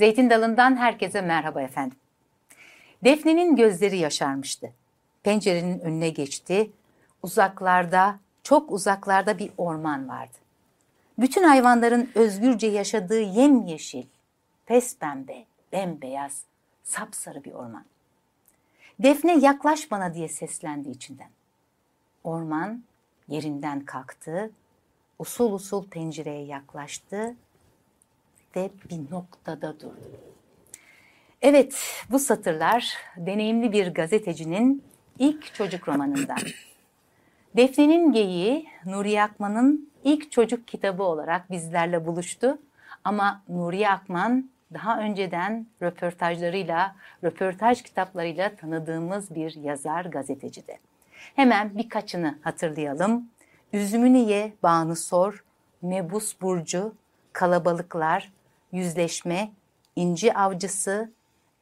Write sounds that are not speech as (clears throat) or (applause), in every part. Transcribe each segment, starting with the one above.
Zeytin Dalı'ndan herkese merhaba efendim. Defne'nin gözleri yaşarmıştı. Pencerenin önüne geçti. Uzaklarda, çok uzaklarda bir orman vardı. Bütün hayvanların özgürce yaşadığı yemyeşil, pembe, bembeyaz, sapsarı bir orman. Defne yaklaş bana diye seslendi içinden. Orman yerinden kalktı, usul usul pencereye yaklaştı ve bir noktada durdu. Evet, bu satırlar deneyimli bir gazetecinin ilk çocuk romanından. (clears throat) Defne'nin geyiği Nuriye Akman'ın ilk çocuk kitabı olarak bizlerle buluştu. Ama Nuriye Akman daha önceden röportajlarıyla, röportaj kitaplarıyla tanıdığımız bir yazar gazetecide. Hemen birkaçını hatırlayalım. Üzümünü ye, bağını sor, Mebus Burcu, Kalabalıklar, Yüzleşme, İnci Avcısı,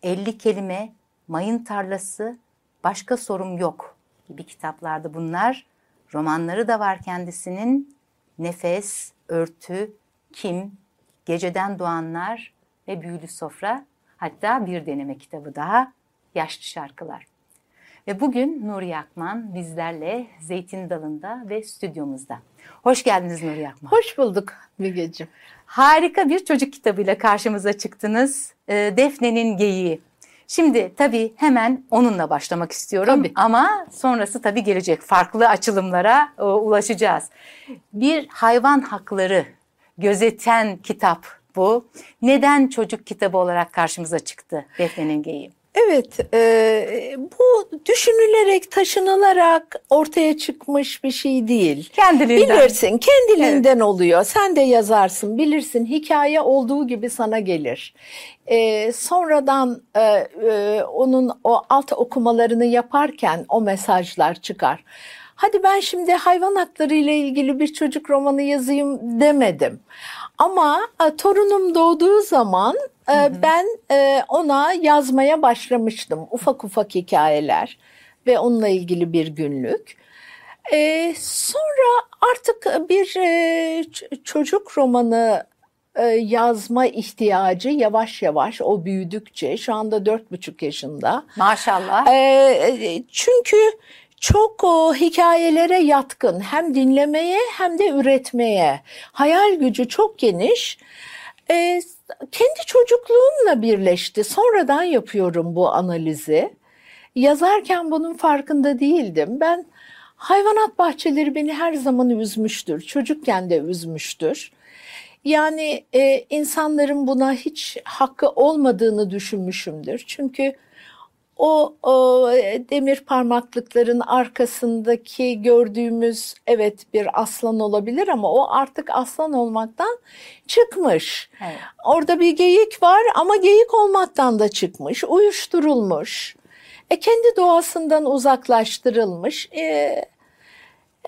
Elli Kelime, Mayın Tarlası, Başka Sorum Yok gibi kitaplarda bunlar. Romanları da var kendisinin. Nefes, Örtü, Kim, Geceden Doğanlar ve Büyülü Sofra. Hatta bir deneme kitabı daha, Yaşlı Şarkılar. Ve bugün Nuri Akman bizlerle Zeytin Dalı'nda ve stüdyomuzda. Hoş geldiniz Nuri Akman. Hoş bulduk Mügeciğim. Harika bir çocuk kitabıyla karşımıza çıktınız. Ee, Defne'nin Geyiği. Şimdi tabii hemen onunla başlamak istiyorum Tabii. ama sonrası tabii gelecek. Farklı açılımlara e, ulaşacağız. Bir hayvan hakları gözeten kitap bu. Neden çocuk kitabı olarak karşımıza çıktı Defne'nin Geyiği? Evet, e, bu düşünülerek, taşınılarak ortaya çıkmış bir şey değil. Kendiliğinden. Bilirsin, kendiliğinden oluyor. Sen de yazarsın, bilirsin. Hikaye olduğu gibi sana gelir. E, sonradan e, e, onun o alt okumalarını yaparken o mesajlar çıkar. Hadi ben şimdi hayvan hakları ile ilgili bir çocuk romanı yazayım demedim. Ama e, torunum doğduğu zaman e, ben e, ona yazmaya başlamıştım. Ufak ufak hikayeler ve onunla ilgili bir günlük. E, sonra artık bir e, çocuk romanı e, yazma ihtiyacı yavaş yavaş o büyüdükçe şu anda dört buçuk yaşında. Maşallah. E, çünkü çok o hikayelere yatkın hem dinlemeye hem de üretmeye. Hayal gücü çok geniş. E, kendi çocukluğumla birleşti. Sonradan yapıyorum bu analizi. Yazarken bunun farkında değildim. Ben hayvanat bahçeleri beni her zaman üzmüştür. Çocukken de üzmüştür. Yani e, insanların buna hiç hakkı olmadığını düşünmüşümdür. Çünkü o, o demir parmaklıkların arkasındaki gördüğümüz evet bir aslan olabilir ama o artık aslan olmaktan çıkmış. Evet. Orada bir geyik var ama geyik olmaktan da çıkmış, uyuşturulmuş. E, kendi doğasından uzaklaştırılmış. E,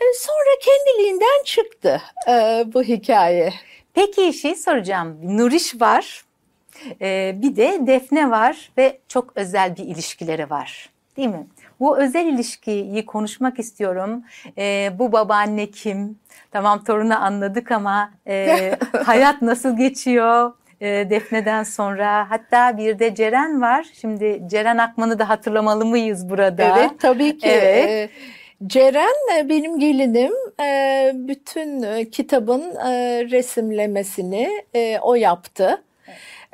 e, sonra kendiliğinden çıktı e, bu hikaye. Peki şey soracağım. Nuriş var. Ee, bir de Defne var ve çok özel bir ilişkileri var. Değil mi? Bu özel ilişkiyi konuşmak istiyorum. Ee, bu babaanne kim? Tamam torunu anladık ama e, (laughs) hayat nasıl geçiyor? E, Defne'den sonra hatta bir de Ceren var. Şimdi Ceren Akman'ı da hatırlamalı mıyız burada? Evet tabii ki. Evet. Ee, Ceren e, benim gelinim e, bütün e, kitabın e, resimlemesini e, o yaptı. E,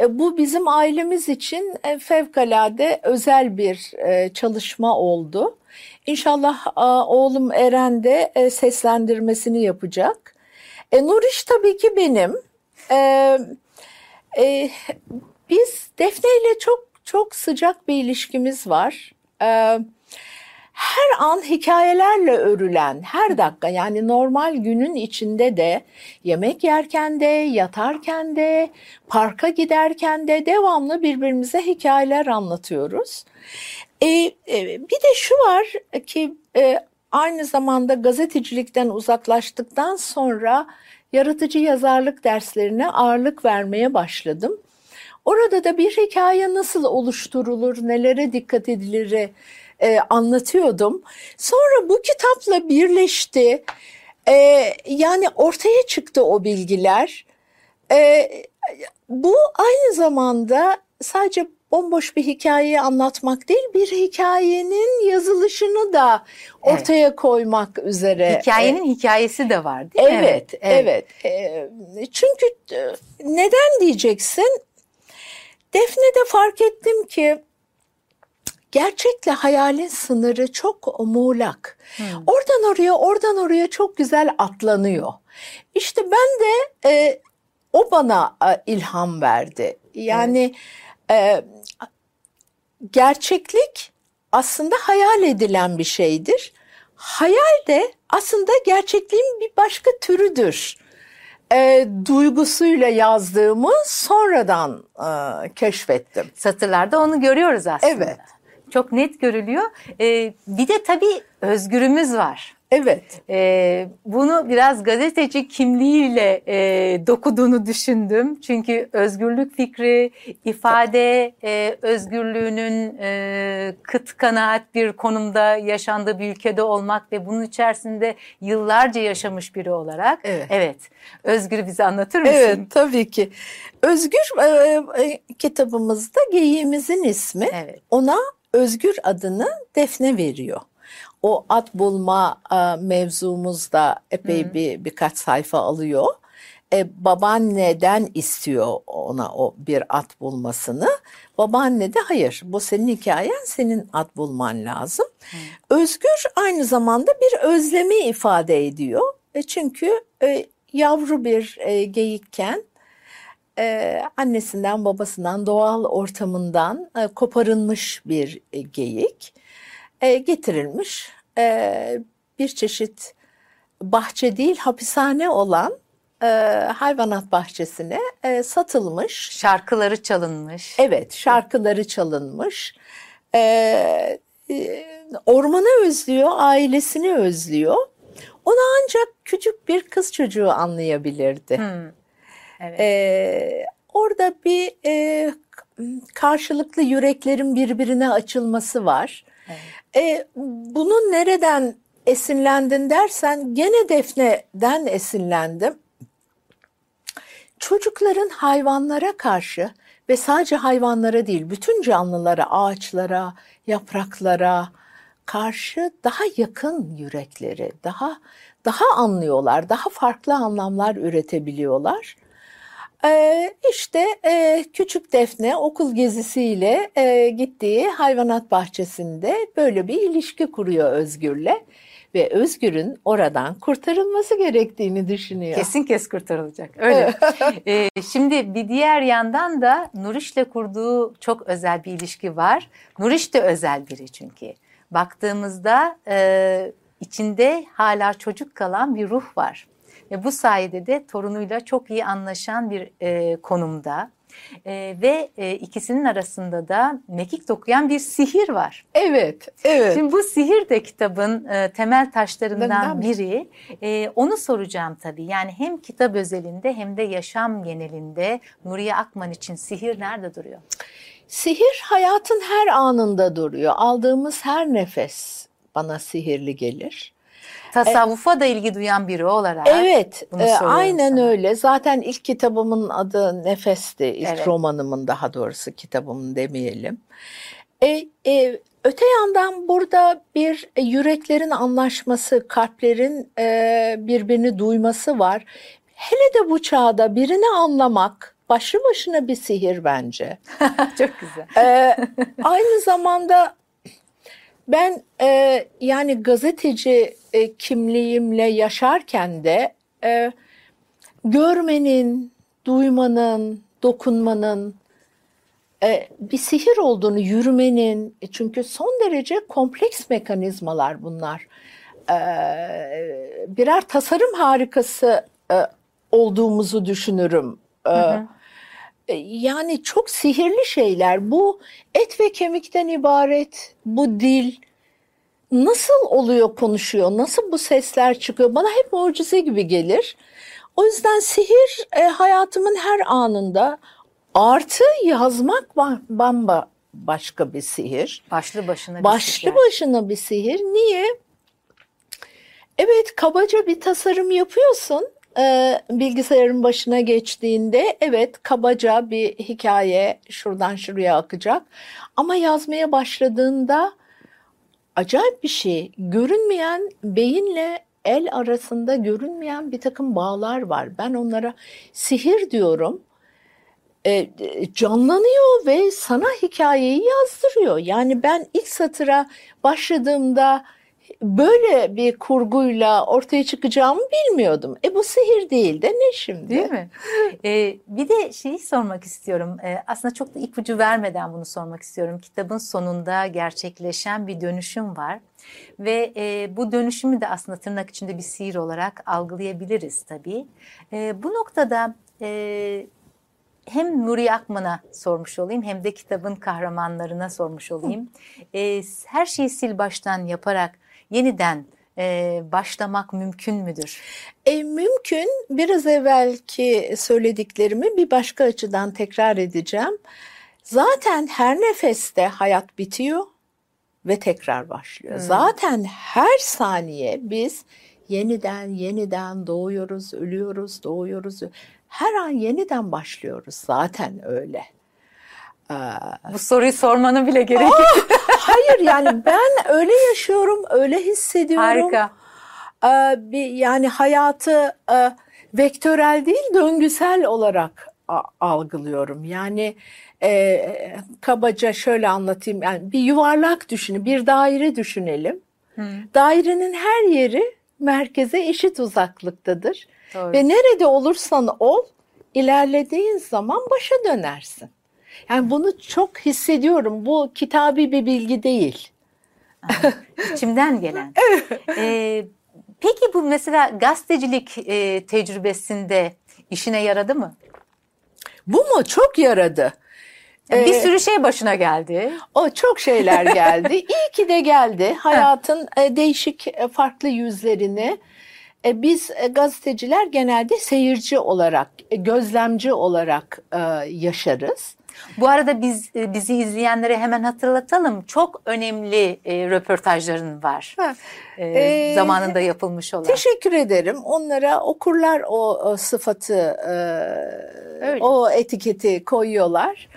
Bu bizim ailemiz için e, fevkalade özel bir e, çalışma oldu. İnşallah oğlum Eren de e, seslendirmesini yapacak. E, Nuriş tabii ki benim. E, e, biz Defne ile çok çok sıcak bir ilişkimiz var. E, her an hikayelerle örülen, her dakika yani normal günün içinde de yemek yerken de, yatarken de, parka giderken de devamlı birbirimize hikayeler anlatıyoruz. E, e, bir de şu var ki e, aynı zamanda gazetecilikten uzaklaştıktan sonra yaratıcı yazarlık derslerine ağırlık vermeye başladım. Orada da bir hikaye nasıl oluşturulur, nelere dikkat edilir e, anlatıyordum. Sonra bu kitapla birleşti. E, yani ortaya çıktı o bilgiler. e, bu aynı zamanda sadece bomboş bir hikayeyi anlatmak değil, bir hikayenin yazılışını da ortaya evet. koymak üzere. Hikayenin e, hikayesi de var değil mi? Evet, evet. evet. E, çünkü e, neden diyeceksin? Defne'de fark ettim ki gerçekle hayalin sınırı çok muğlak. Hmm. Oradan oraya, oradan oraya çok güzel atlanıyor. İşte ben de e, o bana e, ilham verdi. Yani evet. e, gerçeklik aslında hayal edilen bir şeydir. Hayal de aslında gerçekliğin bir başka türüdür. E, duygusuyla yazdığımı sonradan e, keşfettim. Satırlarda onu görüyoruz aslında. Evet. Çok net görülüyor. E, bir de tabii özgürümüz var. Evet. E, bunu biraz gazeteci kimliğiyle e, dokuduğunu düşündüm. Çünkü özgürlük fikri, ifade e, özgürlüğünün e, kıt kanaat bir konumda yaşandığı bir ülkede olmak ve bunun içerisinde yıllarca yaşamış biri olarak. Evet. evet. Özgür bize anlatır mısın? Evet tabii ki. Özgür e, e, kitabımızda geyiğimizin ismi. Evet. Ona Özgür adını Defne veriyor o at bulma e, mevzumuz da epey Hı. bir birkaç sayfa alıyor. E, babaanneden istiyor ona o bir at bulmasını. Babaanne de hayır bu senin hikayen senin at bulman lazım. Hı. Özgür aynı zamanda bir özlemi ifade ediyor. E, çünkü e, yavru bir e, geyikken e, annesinden babasından doğal ortamından e, koparılmış bir e, geyik e, getirilmiş e, bir çeşit bahçe değil hapishane olan e, hayvanat bahçesine e, satılmış. Şarkıları çalınmış. Evet şarkıları çalınmış. E, e, ormanı özlüyor, ailesini özlüyor. Onu ancak küçük bir kız çocuğu anlayabilirdi. Hmm. Evet. E, orada bir e, karşılıklı yüreklerin birbirine açılması var. Evet. E, bunun nereden esinlendin dersen gene Defne'den esinlendim. Çocukların hayvanlara karşı ve sadece hayvanlara değil bütün canlılara, ağaçlara, yapraklara karşı daha yakın yürekleri, daha daha anlıyorlar, daha farklı anlamlar üretebiliyorlar. Ee, işte e, küçük Defne okul gezisiyle e, gittiği hayvanat bahçesinde böyle bir ilişki kuruyor Özgür'le ve Özgür'ün oradan kurtarılması gerektiğini düşünüyor. Kesin kes kurtarılacak. Öyle. ee, (laughs) şimdi bir diğer yandan da Nuriş'le kurduğu çok özel bir ilişki var. Nuriş de özel biri çünkü. Baktığımızda e, içinde hala çocuk kalan bir ruh var. Ve bu sayede de torunuyla çok iyi anlaşan bir e, konumda. E, ve e, ikisinin arasında da mekik dokuyan bir sihir var. Evet, evet. Şimdi bu sihir de kitabın e, temel taşlarından biri. E, onu soracağım tabii. Yani hem kitap özelinde hem de yaşam genelinde Nuriye Akman için sihir nerede duruyor? Sihir hayatın her anında duruyor. Aldığımız her nefes bana sihirli gelir. Tasavvufa da ilgi duyan biri olarak. Evet, e, aynen sana. öyle. Zaten ilk kitabımın adı Nefes'ti. İlk evet. romanımın daha doğrusu kitabımın demeyelim. E, e, öte yandan burada bir e, yüreklerin anlaşması, kalplerin e, birbirini duyması var. Hele de bu çağda birini anlamak başlı başına bir sihir bence. (laughs) Çok güzel. E, aynı zamanda ben e, yani gazeteci e, kimliğimle yaşarken de e, görmenin, duymanın, dokunmanın e, bir sihir olduğunu, yürümenin e, çünkü son derece kompleks mekanizmalar bunlar. E, birer tasarım harikası e, olduğumuzu düşünürüm. E, hı hı. E, yani çok sihirli şeyler. Bu et ve kemikten ibaret. Bu dil nasıl oluyor konuşuyor? Nasıl bu sesler çıkıyor? Bana hep mucize gibi gelir. O yüzden sihir e, hayatımın her anında artı yazmak bamba başka bir sihir. Başlı başına bir Başlı sihir. başına bir sihir. Niye? Evet kabaca bir tasarım yapıyorsun e, bilgisayarın başına geçtiğinde evet kabaca bir hikaye şuradan şuraya akacak. Ama yazmaya başladığında acayip bir şey. Görünmeyen beyinle el arasında görünmeyen bir takım bağlar var. Ben onlara sihir diyorum. E, canlanıyor ve sana hikayeyi yazdırıyor. Yani ben ilk satıra başladığımda böyle bir kurguyla ortaya çıkacağımı bilmiyordum. E bu sihir değil de ne şimdi? Değil mi? Ee, bir de şeyi sormak istiyorum. Ee, aslında çok da ipucu vermeden bunu sormak istiyorum. Kitabın sonunda gerçekleşen bir dönüşüm var. Ve e, bu dönüşümü de aslında tırnak içinde bir sihir olarak algılayabiliriz tabii. E, bu noktada e, hem Nuri Akman'a sormuş olayım hem de kitabın kahramanlarına sormuş olayım. E, her şeyi sil baştan yaparak yeniden e, başlamak mümkün müdür? E, mümkün. Biraz evvelki söylediklerimi bir başka açıdan tekrar edeceğim. Zaten her nefeste hayat bitiyor ve tekrar başlıyor. Hmm. Zaten her saniye biz yeniden yeniden doğuyoruz, ölüyoruz, doğuyoruz. Her an yeniden başlıyoruz. Zaten öyle. Bu soruyu sormanın bile gerekiyor. Oh, (laughs) hayır yani ben öyle yaşıyorum, öyle hissediyorum. Harika. Ee, bir yani hayatı e, vektörel değil, döngüsel olarak algılıyorum. Yani e, kabaca şöyle anlatayım. Yani bir yuvarlak düşünün, bir daire düşünelim. Hı. Dairenin her yeri merkeze eşit uzaklıktadır. Doğru. Ve nerede olursan ol, ilerlediğin zaman başa dönersin. Yani bunu çok hissediyorum. Bu kitabi bir bilgi değil. İçimden gelen. (laughs) ee, peki bu mesela gazetecilik e, tecrübesinde işine yaradı mı? Bu mu? Çok yaradı. bir ee, sürü şey başına geldi. O çok şeyler (laughs) geldi. İyi ki de geldi. Hayatın e, değişik e, farklı yüzlerini e, biz gazeteciler genelde seyirci olarak, gözlemci olarak yaşarız. Bu arada biz e, bizi izleyenlere hemen hatırlatalım. Çok önemli e, röportajların var. E, ee, zamanında yapılmış olan. Teşekkür ederim. Onlara okurlar o, o sıfatı, e, o etiketi koyuyorlar.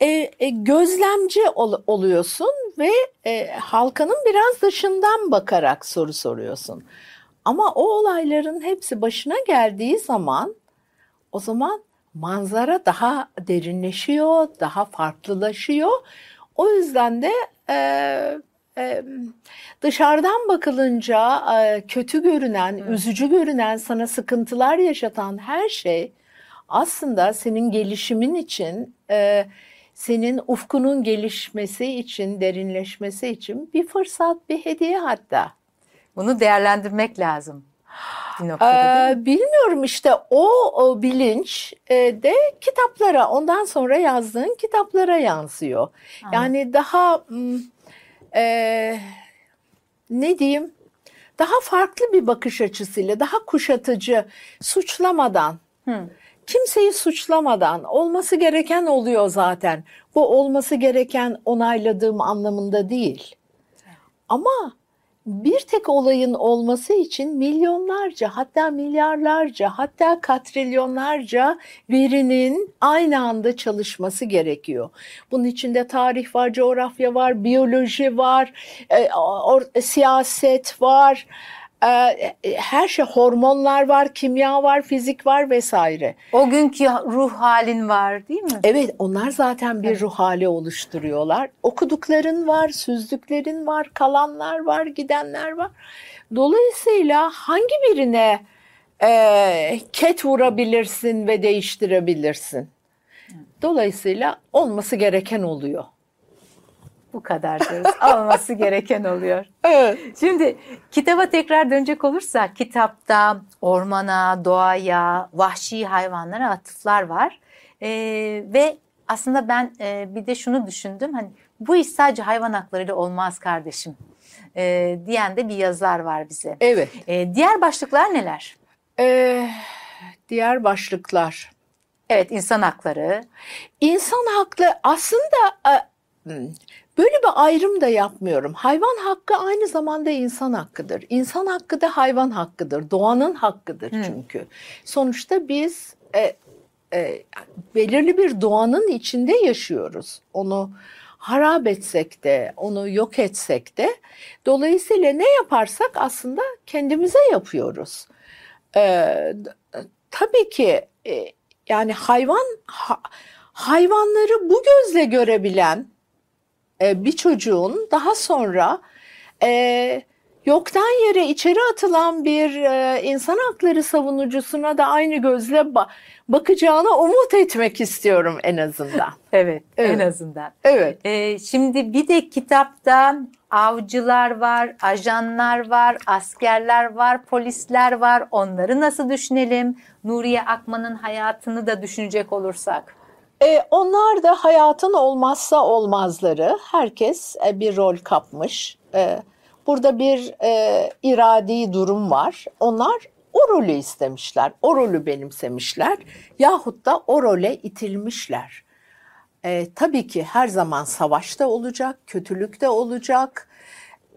E, e, gözlemci ol, oluyorsun ve e, halkanın biraz dışından bakarak soru soruyorsun. Ama o olayların hepsi başına geldiği zaman o zaman manzara daha derinleşiyor, daha farklılaşıyor. O yüzden de e, e, dışarıdan bakılınca e, kötü görünen, hmm. üzücü görünen, sana sıkıntılar yaşatan her şey aslında senin gelişimin için, e, senin ufkunun gelişmesi için, derinleşmesi için bir fırsat, bir hediye hatta. Bunu değerlendirmek lazım bir noktada ee, Bilmiyorum işte o, o bilinç e, de kitaplara ondan sonra yazdığın kitaplara yansıyor. Anladım. Yani daha e, ne diyeyim daha farklı bir bakış açısıyla daha kuşatıcı suçlamadan Hı. kimseyi suçlamadan olması gereken oluyor zaten. Bu olması gereken onayladığım anlamında değil. Ama bir tek olayın olması için milyonlarca hatta milyarlarca hatta katrilyonlarca verinin aynı anda çalışması gerekiyor. Bunun içinde tarih var, coğrafya var, biyoloji var, e, or, siyaset var, her şey hormonlar var, kimya var, fizik var vesaire. O günkü ruh halin var değil mi? Evet onlar zaten bir evet. ruh hali oluşturuyorlar. Okudukların var, süzdüklerin var, kalanlar var, gidenler var. Dolayısıyla hangi birine e, ket vurabilirsin ve değiştirebilirsin? Dolayısıyla olması gereken oluyor. Bu kadar diyoruz. (laughs) Alması gereken oluyor. Evet. Şimdi kitaba tekrar dönecek olursak kitapta ormana, doğaya, vahşi hayvanlara atıflar var. Ee, ve aslında ben e, bir de şunu düşündüm. Hani bu iş sadece hayvan haklarıyla olmaz kardeşim. E, diyen de bir yazar var bize. Evet. E, diğer başlıklar neler? Ee, diğer başlıklar. Evet insan hakları. İnsan hakları aslında hmm, böyle bir ayrım da yapmıyorum. Hayvan hakkı aynı zamanda insan hakkıdır. İnsan hakkı da hayvan hakkıdır. Doğanın hakkıdır çünkü. Sonuçta biz e, e, belirli bir doğanın içinde yaşıyoruz. Onu harap etsek de, onu yok etsek de dolayısıyla ne yaparsak aslında kendimize yapıyoruz. Ee, tabii ki e, yani hayvan ha, hayvanları bu gözle görebilen e, bir çocuğun daha sonra e, yoktan yere içeri atılan bir e, insan hakları savunucusuna da aynı gözle ba- bakacağına umut etmek istiyorum en azından. Evet, (laughs) Evet. en azından. Evet. Ee, şimdi bir de kitapta avcılar var, ajanlar var, askerler var, polisler var. Onları nasıl düşünelim? Nuriye Akman'ın hayatını da düşünecek olursak. E, onlar da hayatın olmazsa olmazları. Herkes e, bir rol kapmış. E, burada bir e, iradi durum var. Onlar o rolü istemişler, o rolü benimsemişler yahut da o role itilmişler. E, tabii ki her zaman savaşta olacak, kötülükte olacak.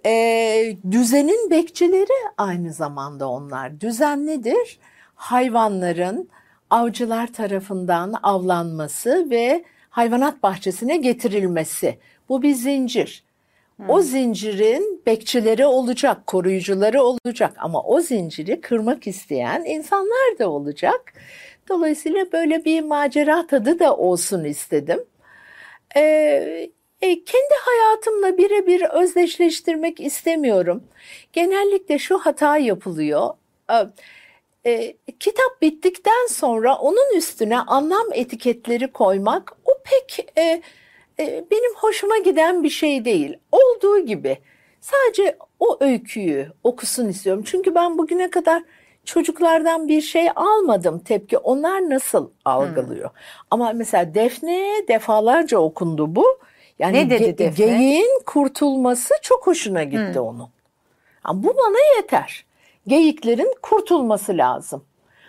E, düzenin bekçileri aynı zamanda onlar. Düzen nedir? Hayvanların avcılar tarafından avlanması ve hayvanat bahçesine getirilmesi. Bu bir zincir. O zincirin bekçileri olacak, koruyucuları olacak ama o zinciri kırmak isteyen insanlar da olacak. Dolayısıyla böyle bir macera tadı da olsun istedim. Ee, e, kendi hayatımla birebir özdeşleştirmek istemiyorum. Genellikle şu hata yapılıyor. Ee, e, kitap bittikten sonra onun üstüne anlam etiketleri koymak o pek e, e, benim hoşuma giden bir şey değil. Olduğu gibi sadece o öyküyü okusun istiyorum. Çünkü ben bugüne kadar çocuklardan bir şey almadım tepki. Onlar nasıl algılıyor? Ama mesela Defne'ye defalarca okundu bu. Yani Ne dedi ge- Defne? Geyiğin kurtulması çok hoşuna gitti onun. Ha, bu bana yeter. Geyiklerin kurtulması lazım.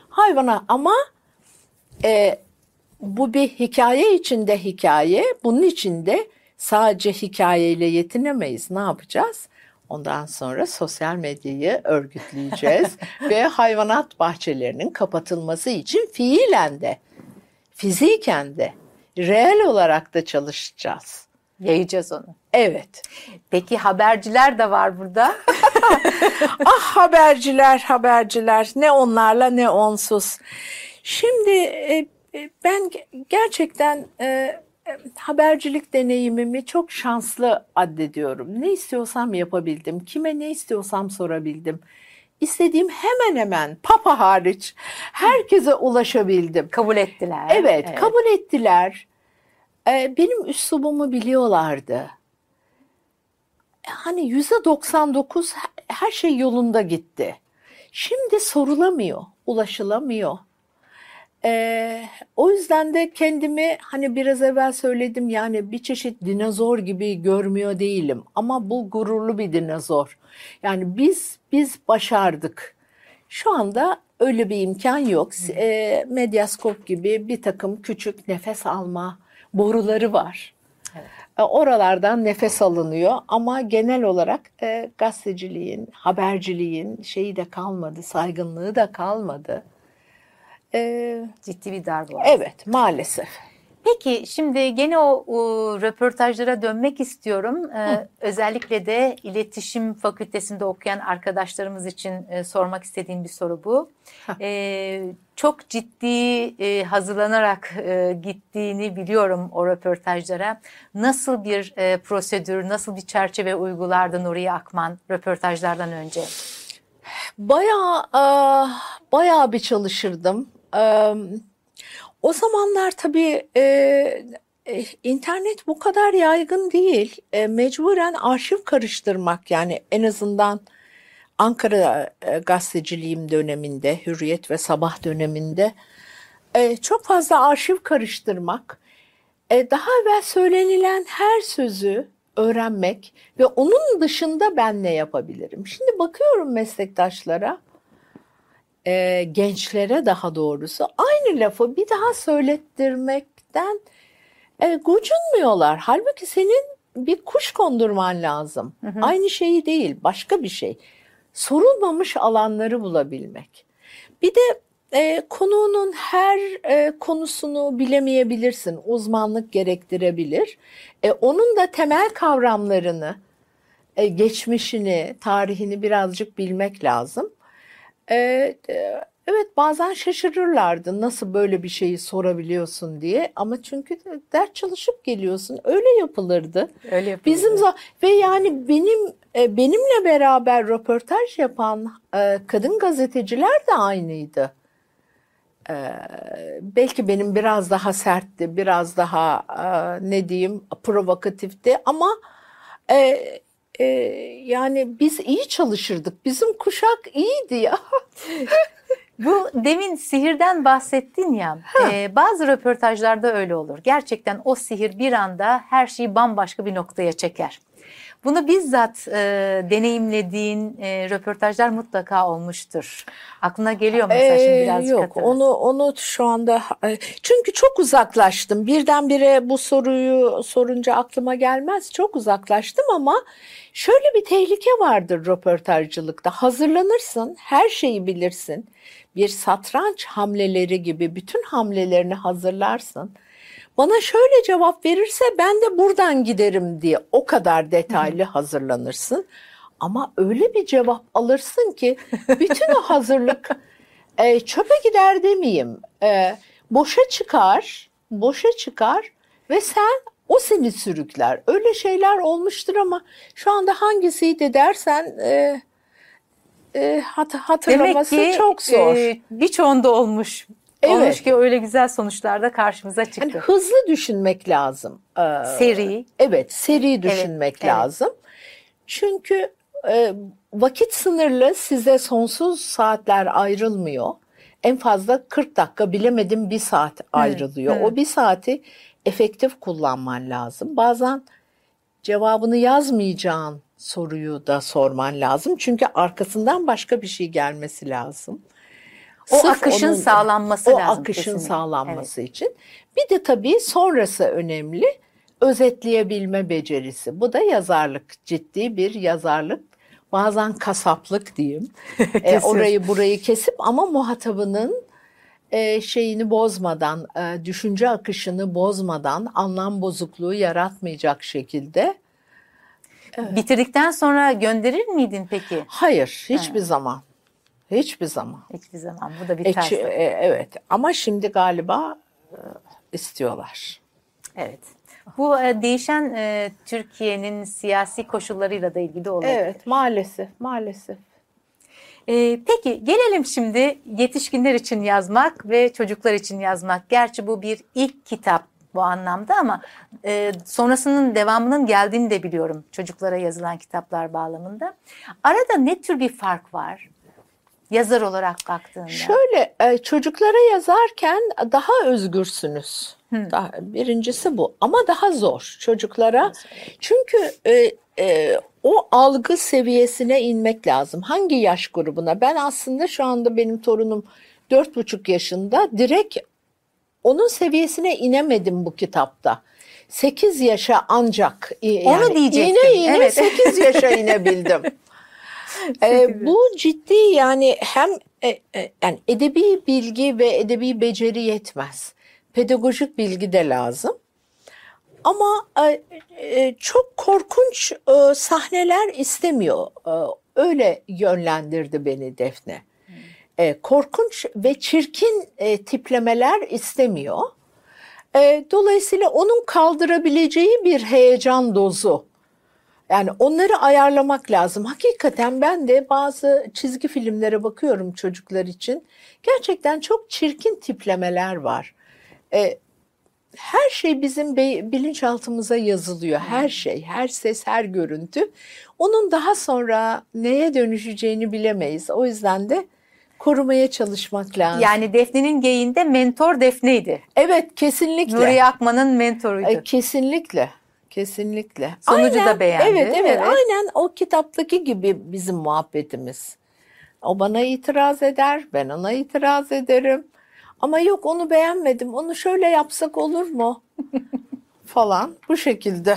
Hayvana ama e, bu bir hikaye içinde hikaye. Bunun içinde sadece hikayeyle yetinemeyiz. Ne yapacağız? Ondan sonra sosyal medyayı örgütleyeceğiz (laughs) ve hayvanat bahçelerinin kapatılması için fiilen de, fiziken de, reel olarak da çalışacağız. Yayacağız onu. Evet. Peki haberciler de var burada. (laughs) (laughs) ah haberciler haberciler ne onlarla ne onsuz. Şimdi e, e, ben ge- gerçekten e, e, habercilik deneyimimi çok şanslı addediyorum. Ne istiyorsam yapabildim. Kime ne istiyorsam sorabildim. İstediğim hemen hemen papa hariç herkese ulaşabildim. Kabul ettiler. Evet, kabul ettiler. Ee, benim üslubumu biliyorlardı. Hani yüzde 99 he- her şey yolunda gitti. Şimdi sorulamıyor, ulaşılamıyor. Ee, o yüzden de kendimi hani biraz evvel söyledim yani bir çeşit dinozor gibi görmüyor değilim. Ama bu gururlu bir dinozor. Yani biz biz başardık. Şu anda öyle bir imkan yok. E, medyaskop gibi bir takım küçük nefes alma boruları var. E, Oralardan nefes alınıyor ama genel olarak e, gazeteciliğin, haberciliğin şeyi de kalmadı, saygınlığı da kalmadı. E, Ciddi bir darbe var. evet, maalesef. Peki şimdi gene o, o röportajlara dönmek istiyorum. Ee, özellikle de iletişim fakültesinde okuyan arkadaşlarımız için e, sormak istediğim bir soru bu. Ee, çok ciddi e, hazırlanarak e, gittiğini biliyorum o röportajlara. Nasıl bir e, prosedür, nasıl bir çerçeve uygulardı Nuriye Akman röportajlardan önce? Bayağı ah, bayağı bir çalışırdım. Eee, O zamanlar tabii e, e, internet bu kadar yaygın değil. E, mecburen arşiv karıştırmak yani en azından Ankara e, gazeteciliğim döneminde, Hürriyet ve Sabah döneminde e, çok fazla arşiv karıştırmak, e, daha evvel söylenilen her sözü öğrenmek ve onun dışında ben ne yapabilirim? Şimdi bakıyorum meslektaşlara, e, gençlere daha doğrusu aynı lafı bir daha söylettirmekten e, gocunmuyorlar. Halbuki senin bir kuş kondurman lazım. Aynı şeyi değil, başka bir şey. Sorulmamış alanları bulabilmek. Bir de e, konuğunun her e, konusunu bilemeyebilirsin, uzmanlık gerektirebilir. E, onun da temel kavramlarını, e, geçmişini, tarihini birazcık bilmek lazım. E, e, evet bazen şaşırırlardı nasıl böyle bir şeyi sorabiliyorsun diye ama çünkü ders çalışıp geliyorsun öyle yapılırdı. Öyle yapılırdı. Bizim ve yani benim e, benimle beraber röportaj yapan e, kadın gazeteciler de aynıydı. E, belki benim biraz daha sertti, biraz daha e, ne diyeyim provokatifti ama e, e, yani biz iyi çalışırdık. Bizim kuşak iyiydi ya. (laughs) Bu demin sihirden bahsettin ya. e, bazı röportajlarda öyle olur. Gerçekten o sihir bir anda her şeyi bambaşka bir noktaya çeker. Bunu bizzat e, deneyimlediğin e, röportajlar mutlaka olmuştur. Aklına geliyor mu mesela şimdi Ee, birazcık yok hatırlat. onu onu şu anda e, çünkü çok uzaklaştım. Birdenbire bu soruyu sorunca aklıma gelmez. Çok uzaklaştım ama şöyle bir tehlike vardır röportajcılıkta. Hazırlanırsın, her şeyi bilirsin. Bir satranç hamleleri gibi bütün hamlelerini hazırlarsın. Bana şöyle cevap verirse ben de buradan giderim diye o kadar detaylı hazırlanırsın. Ama öyle bir cevap alırsın ki bütün o (laughs) hazırlık e, çöpe gider demeyeyim. E, boşa çıkar, boşa çıkar ve sen o seni sürükler. Öyle şeyler olmuştur ama şu anda hangisiydi dersen e, e, hat- Demek hatırlaması ki çok zor. e, birçoğunda olmuş. Evet. Olmuş ki öyle güzel sonuçlar da karşımıza çıktı. Yani hızlı düşünmek lazım. Ee, Seri. Evet, seri düşünmek evet. lazım. Çünkü e, vakit sınırlı size sonsuz saatler ayrılmıyor. En fazla 40 dakika bilemedim bir saat ayrılıyor. hı. O bir saati efektif kullanman lazım. Bazen cevabını yazmayacağın soruyu da sorman lazım. Çünkü arkasından başka bir şey gelmesi lazım. O Sırf akışın onun- sağlanması o lazım. akışın kesinlikle. sağlanması için. Bir de tabii sonrası önemli. Özetleyebilme becerisi. Bu da yazarlık. Ciddi bir yazarlık. Bazen kasaplık diyeyim. (laughs) E, orayı burayı kesip ama muhatabının e, şeyini bozmadan, e, düşünce akışını bozmadan, anlam bozukluğu yaratmayacak şekilde. Evet. Bitirdikten sonra gönderir miydin peki? Hayır, hiçbir zaman. Hiçbir zaman. Hiçbir zaman. Bu da bir ters. e, evet ama şimdi galiba e, istiyorlar. Evet. Bu e, değişen e, Türkiye'nin siyasi koşullarıyla da ilgili olabilir. Evet maalesef maalesef. E, peki gelelim şimdi yetişkinler için yazmak ve çocuklar için yazmak. Gerçi bu bir ilk kitap bu anlamda ama e, sonrasının devamının geldiğini de biliyorum çocuklara yazılan kitaplar bağlamında. Arada ne tür bir fark var? Yazar olarak baktığında. Şöyle e, çocuklara yazarken daha özgürsünüz. Daha, birincisi bu ama daha zor çocuklara. Çünkü e, e, o algı seviyesine inmek lazım. Hangi yaş grubuna? Ben aslında şu anda benim torunum dört buçuk yaşında. Direkt onun seviyesine inemedim bu kitapta. 8 yaşa ancak e, Onu yani diyecektim. ine ine Evet. 8 yaşa (laughs) inebildim. Ee, bu ciddi yani hem e, e, yani edebi bilgi ve edebi beceri yetmez. Pedagojik bilgi de lazım. Ama e, e, çok korkunç e, sahneler istemiyor. E, öyle yönlendirdi beni Defne. E, korkunç ve çirkin e, tiplemeler istemiyor. E, dolayısıyla onun kaldırabileceği bir heyecan dozu. Yani onları ayarlamak lazım. Hakikaten ben de bazı çizgi filmlere bakıyorum çocuklar için. Gerçekten çok çirkin tiplemeler var. E, her şey bizim bilinçaltımıza yazılıyor. Her şey, her ses, her görüntü. Onun daha sonra neye dönüşeceğini bilemeyiz. O yüzden de korumaya çalışmak lazım. Yani Defne'nin geyinde mentor Defne'ydi. evet, kesinlikle. Nuriye Akman'ın mentoruydu. E, kesinlikle. Kesinlikle. Sonucu da beğendi. Evet, evet, Evet. Aynen o kitaptaki gibi bizim muhabbetimiz. O bana itiraz eder, ben ona itiraz ederim. Ama yok onu beğenmedim. Onu şöyle yapsak olur mu? (laughs) falan bu şekilde.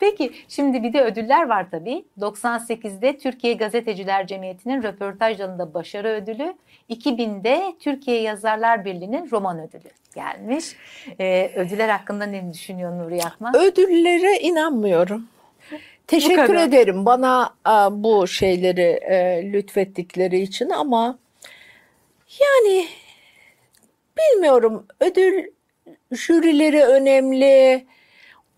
Peki şimdi bir de ödüller var tabii. 98'de Türkiye Gazeteciler Cemiyeti'nin röportaj dalında başarı ödülü, 2000'de Türkiye Yazarlar Birliği'nin roman ödülü gelmiş. Ee, ödüller hakkında ne düşünüyor Nuri Akman? Ödüllere inanmıyorum. Teşekkür ederim bana e, bu şeyleri e, lütfettikleri için ama yani bilmiyorum ödül jürileri önemli,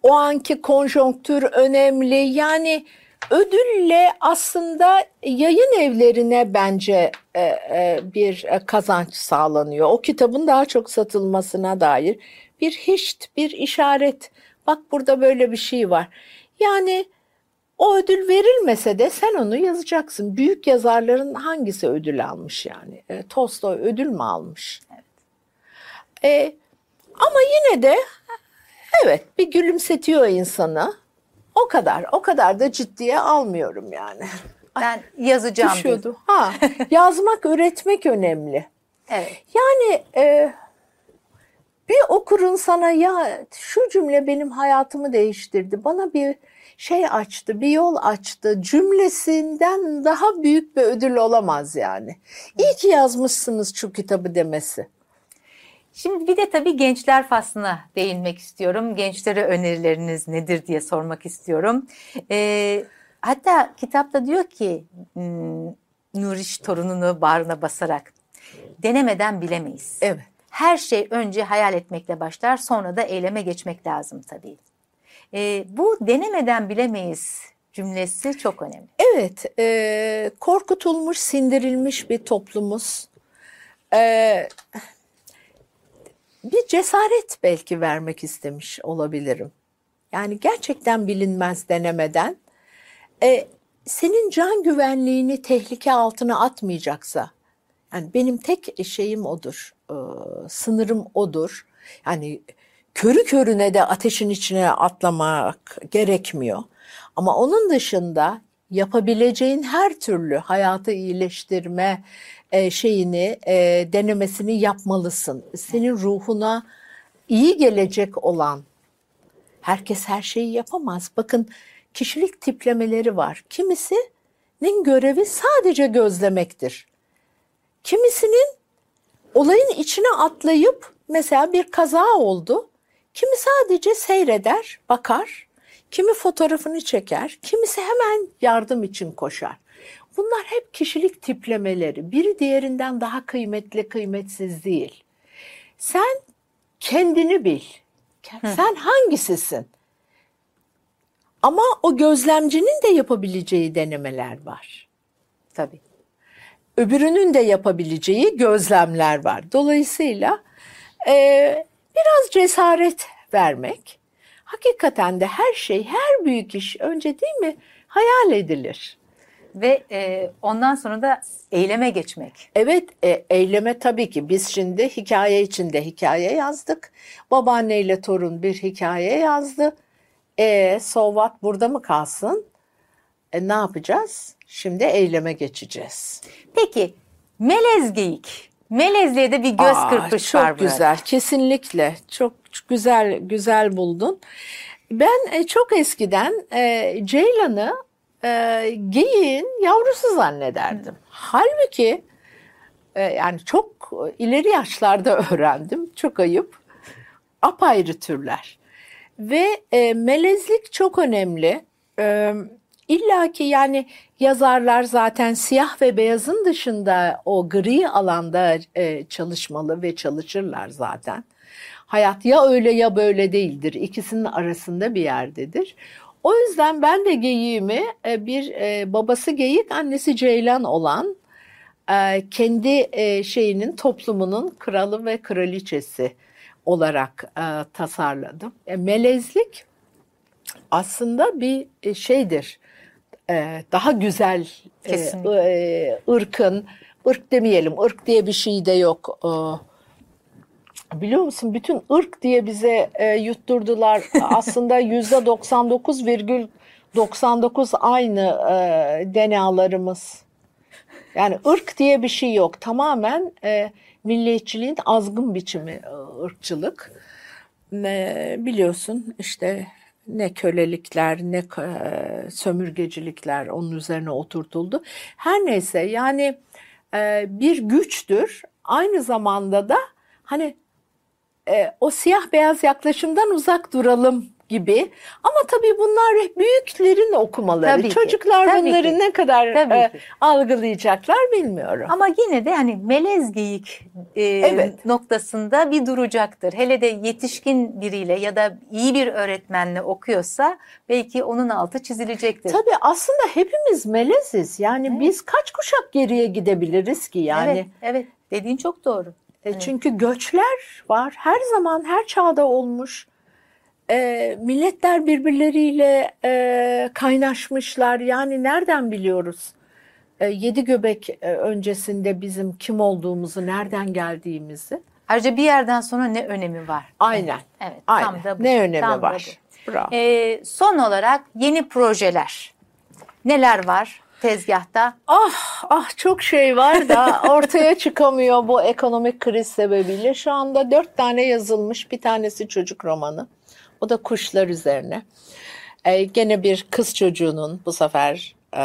o anki konjonktür önemli. Yani ödülle aslında yayın evlerine bence e, e, bir kazanç sağlanıyor. O kitabın daha çok satılmasına dair bir hiç bir işaret. Bak burada böyle bir şey var. Yani o ödül verilmese de sen onu yazacaksın. Büyük yazarların hangisi ödül almış yani? E, Tolstoy ödül mü almış? Evet. E, ama yine de evet bir gülümsetiyor insanı. O kadar, o kadar da ciddiye almıyorum yani. Ben yazacağım. Düşüyordu. Ha, yazmak, üretmek önemli. Evet. Yani e, bir okurun sana ya şu cümle benim hayatımı değiştirdi. Bana bir şey açtı, bir yol açtı cümlesinden daha büyük bir ödül olamaz yani. İyi ki yazmışsınız şu kitabı demesi. Şimdi bir de tabii gençler faslına değinmek istiyorum. Gençlere önerileriniz nedir diye sormak istiyorum. Ee, hatta kitapta diyor ki hmm, Nuriş torununu bağrına basarak denemeden bilemeyiz. Evet. Her şey önce hayal etmekle başlar sonra da eyleme geçmek lazım tabii. Ee, bu denemeden bilemeyiz cümlesi çok önemli. Evet, e, korkutulmuş, sindirilmiş bir toplumuz. E, bir cesaret belki vermek istemiş olabilirim. Yani gerçekten bilinmez denemeden e, senin can güvenliğini tehlike altına atmayacaksa, yani benim tek şeyim odur, e, sınırım odur. Yani körü körüne de ateşin içine atlamak gerekmiyor. Ama onun dışında yapabileceğin her türlü hayatı iyileştirme e, şeyini e, denemesini yapmalısın. Senin ruhuna iyi gelecek olan herkes her şeyi yapamaz. Bakın kişilik tiplemeleri var. Kimisinin görevi sadece gözlemektir. Kimisinin olayın içine atlayıp mesela bir kaza oldu. Kimi sadece seyreder, bakar. Kimi fotoğrafını çeker, kimisi hemen yardım için koşar. Bunlar hep kişilik tiplemeleri. Biri diğerinden daha kıymetli, kıymetsiz değil. Sen kendini bil. Sen hangisisin? Ama o gözlemcinin de yapabileceği denemeler var. Tabii. Öbürünün de yapabileceği gözlemler var. Dolayısıyla e, biraz cesaret vermek. Hakikaten de her şey, her büyük iş önce değil mi hayal edilir. Ve e, ondan sonra da eyleme geçmek. Evet, e, eyleme tabii ki. Biz şimdi hikaye içinde hikaye yazdık. Babaanneyle torun bir hikaye yazdı. E, so what burada mı kalsın? E, ne yapacağız? Şimdi eyleme geçeceğiz. Peki, melez geyik. Melezliğe de bir göz Aa, kırpış çok var burada. güzel. Kesinlikle. Çok güzel güzel buldun. Ben e, çok eskiden e, Ceylan'ı e, geyiğin yavrusu zannederdim. Halbuki e, yani çok ileri yaşlarda (laughs) öğrendim. Çok ayıp. Apayrı türler. Ve e, melezlik çok önemli. E, İlla ki yani yazarlar zaten siyah ve beyazın dışında o gri alanda e, çalışmalı ve çalışırlar zaten. Hayat ya öyle ya böyle değildir. İkisinin arasında bir yerdedir. O yüzden ben de geyiğimi e, bir e, babası geyik, annesi ceylan olan e, kendi şeyinin toplumunun kralı ve kraliçesi olarak tasarladım. Melezlik aslında bir şeydir. E, daha güzel e, Kesinlikle. e, ırkın, ırk demeyelim, ırk diye bir şey de yok. E, Biliyor musun bütün ırk diye bize e, yutturdular. (laughs) Aslında yüzde 99,99 aynı e, DNA'larımız. Yani ırk diye bir şey yok. Tamamen e, milliyetçiliğin azgın biçimi e, ırkçılık. ne biliyorsun işte ne kölelikler ne sömürgecilikler onun üzerine oturtuldu. Her neyse yani bir güçtür. Aynı zamanda da hani o siyah beyaz yaklaşımdan uzak duralım gibi. Ama tabii bunlar büyüklerin okumaları. Tabii ki, Çocuklar tabii bunları ki. ne kadar Tabii e, ki. algılayacaklar bilmiyorum. Ama yine de hani melez geyik e, Evet. noktasında bir duracaktır. Hele de yetişkin biriyle ya da iyi bir öğretmenle okuyorsa belki onun altı çizilecektir. Tabii aslında hepimiz meleziz. Yani Evet. biz kaç kuşak geriye gidebiliriz ki yani? Evet, evet. Dediğin çok doğru. E, Çünkü göçler var. Her zaman, her çağda olmuş. E, milletler birbirleriyle e, kaynaşmışlar. Yani nereden biliyoruz? E, yedi göbek e, öncesinde bizim kim olduğumuzu, nereden geldiğimizi. Ayrıca bir yerden sonra ne önemi var? Aynen. Evet, Aynen. tam da bu. ne önemi Tam var? Bravo. E, son olarak yeni projeler. Neler var tezgahta? Ah ah çok şey var da (laughs) ortaya çıkamıyor bu ekonomik kriz sebebiyle. Şu anda dört tane yazılmış bir tanesi çocuk romanı. O da kuşlar üzerine. Ee, gene bir kız çocuğunun bu sefer e,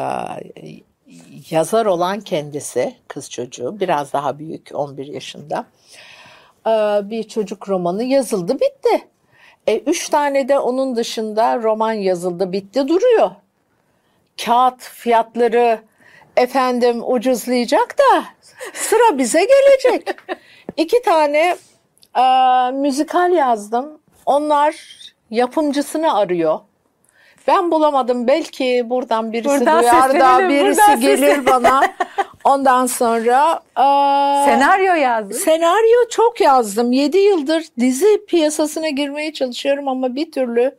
yazar olan kendisi kız çocuğu biraz daha büyük 11 yaşında. Ee, bir çocuk romanı yazıldı bitti. E, üç tane de onun dışında roman yazıldı bitti duruyor kağıt fiyatları efendim ucuzlayacak da sıra bize gelecek. (laughs) İki tane e, müzikal yazdım. Onlar yapımcısını arıyor. Ben bulamadım. Belki buradan birisi Buradan duyar da birisi buradan gelir bana. Ondan sonra e, Senaryo yazdın. senaryo çok yazdım. 7 yıldır dizi piyasasına girmeye çalışıyorum ama bir türlü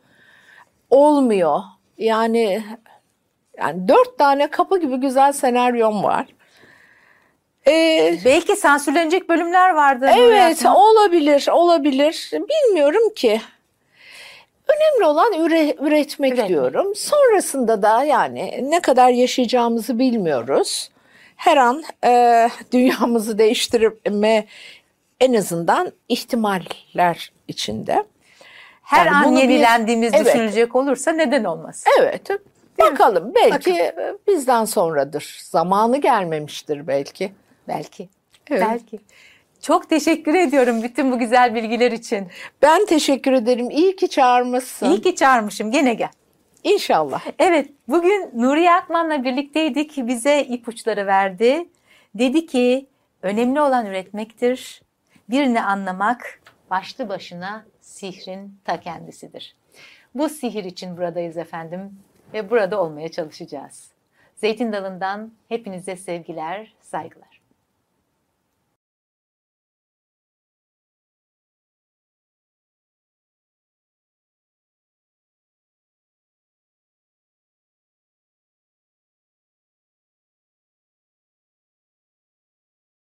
olmuyor. Yani yani dört tane kapı gibi güzel senaryom var. Ee, Belki sansürlenecek bölümler vardı. evet olabilir olabilir bilmiyorum ki. Önemli olan üre- üretmek Üretmek. diyorum. Sonrasında da yani ne kadar yaşayacağımızı bilmiyoruz. Her an e, dünyamızı değiştirme en azından ihtimaller içinde. Her Yani an bunu bir- yenilendiğimiz Evet. düşünülecek olursa neden olmaz? Evet. Bakalım belki bizden sonradır. Zamanı gelmemiştir belki. Belki. Evet. Belki. Çok teşekkür ediyorum bütün bu güzel bilgiler için. Ben teşekkür ederim. İyi ki çağırmışsın. İyi ki çağırmışım. Gene gel. İnşallah. Evet, bugün Nuriye Akman'la birlikteydik. Bize ipuçları verdi. Dedi ki, önemli olan üretmektir. Birini anlamak başlı başına sihrin ta kendisidir. Bu sihir için buradayız efendim ve burada olmaya çalışacağız. Zeytin Dalı'ndan hepinize sevgiler, saygılar.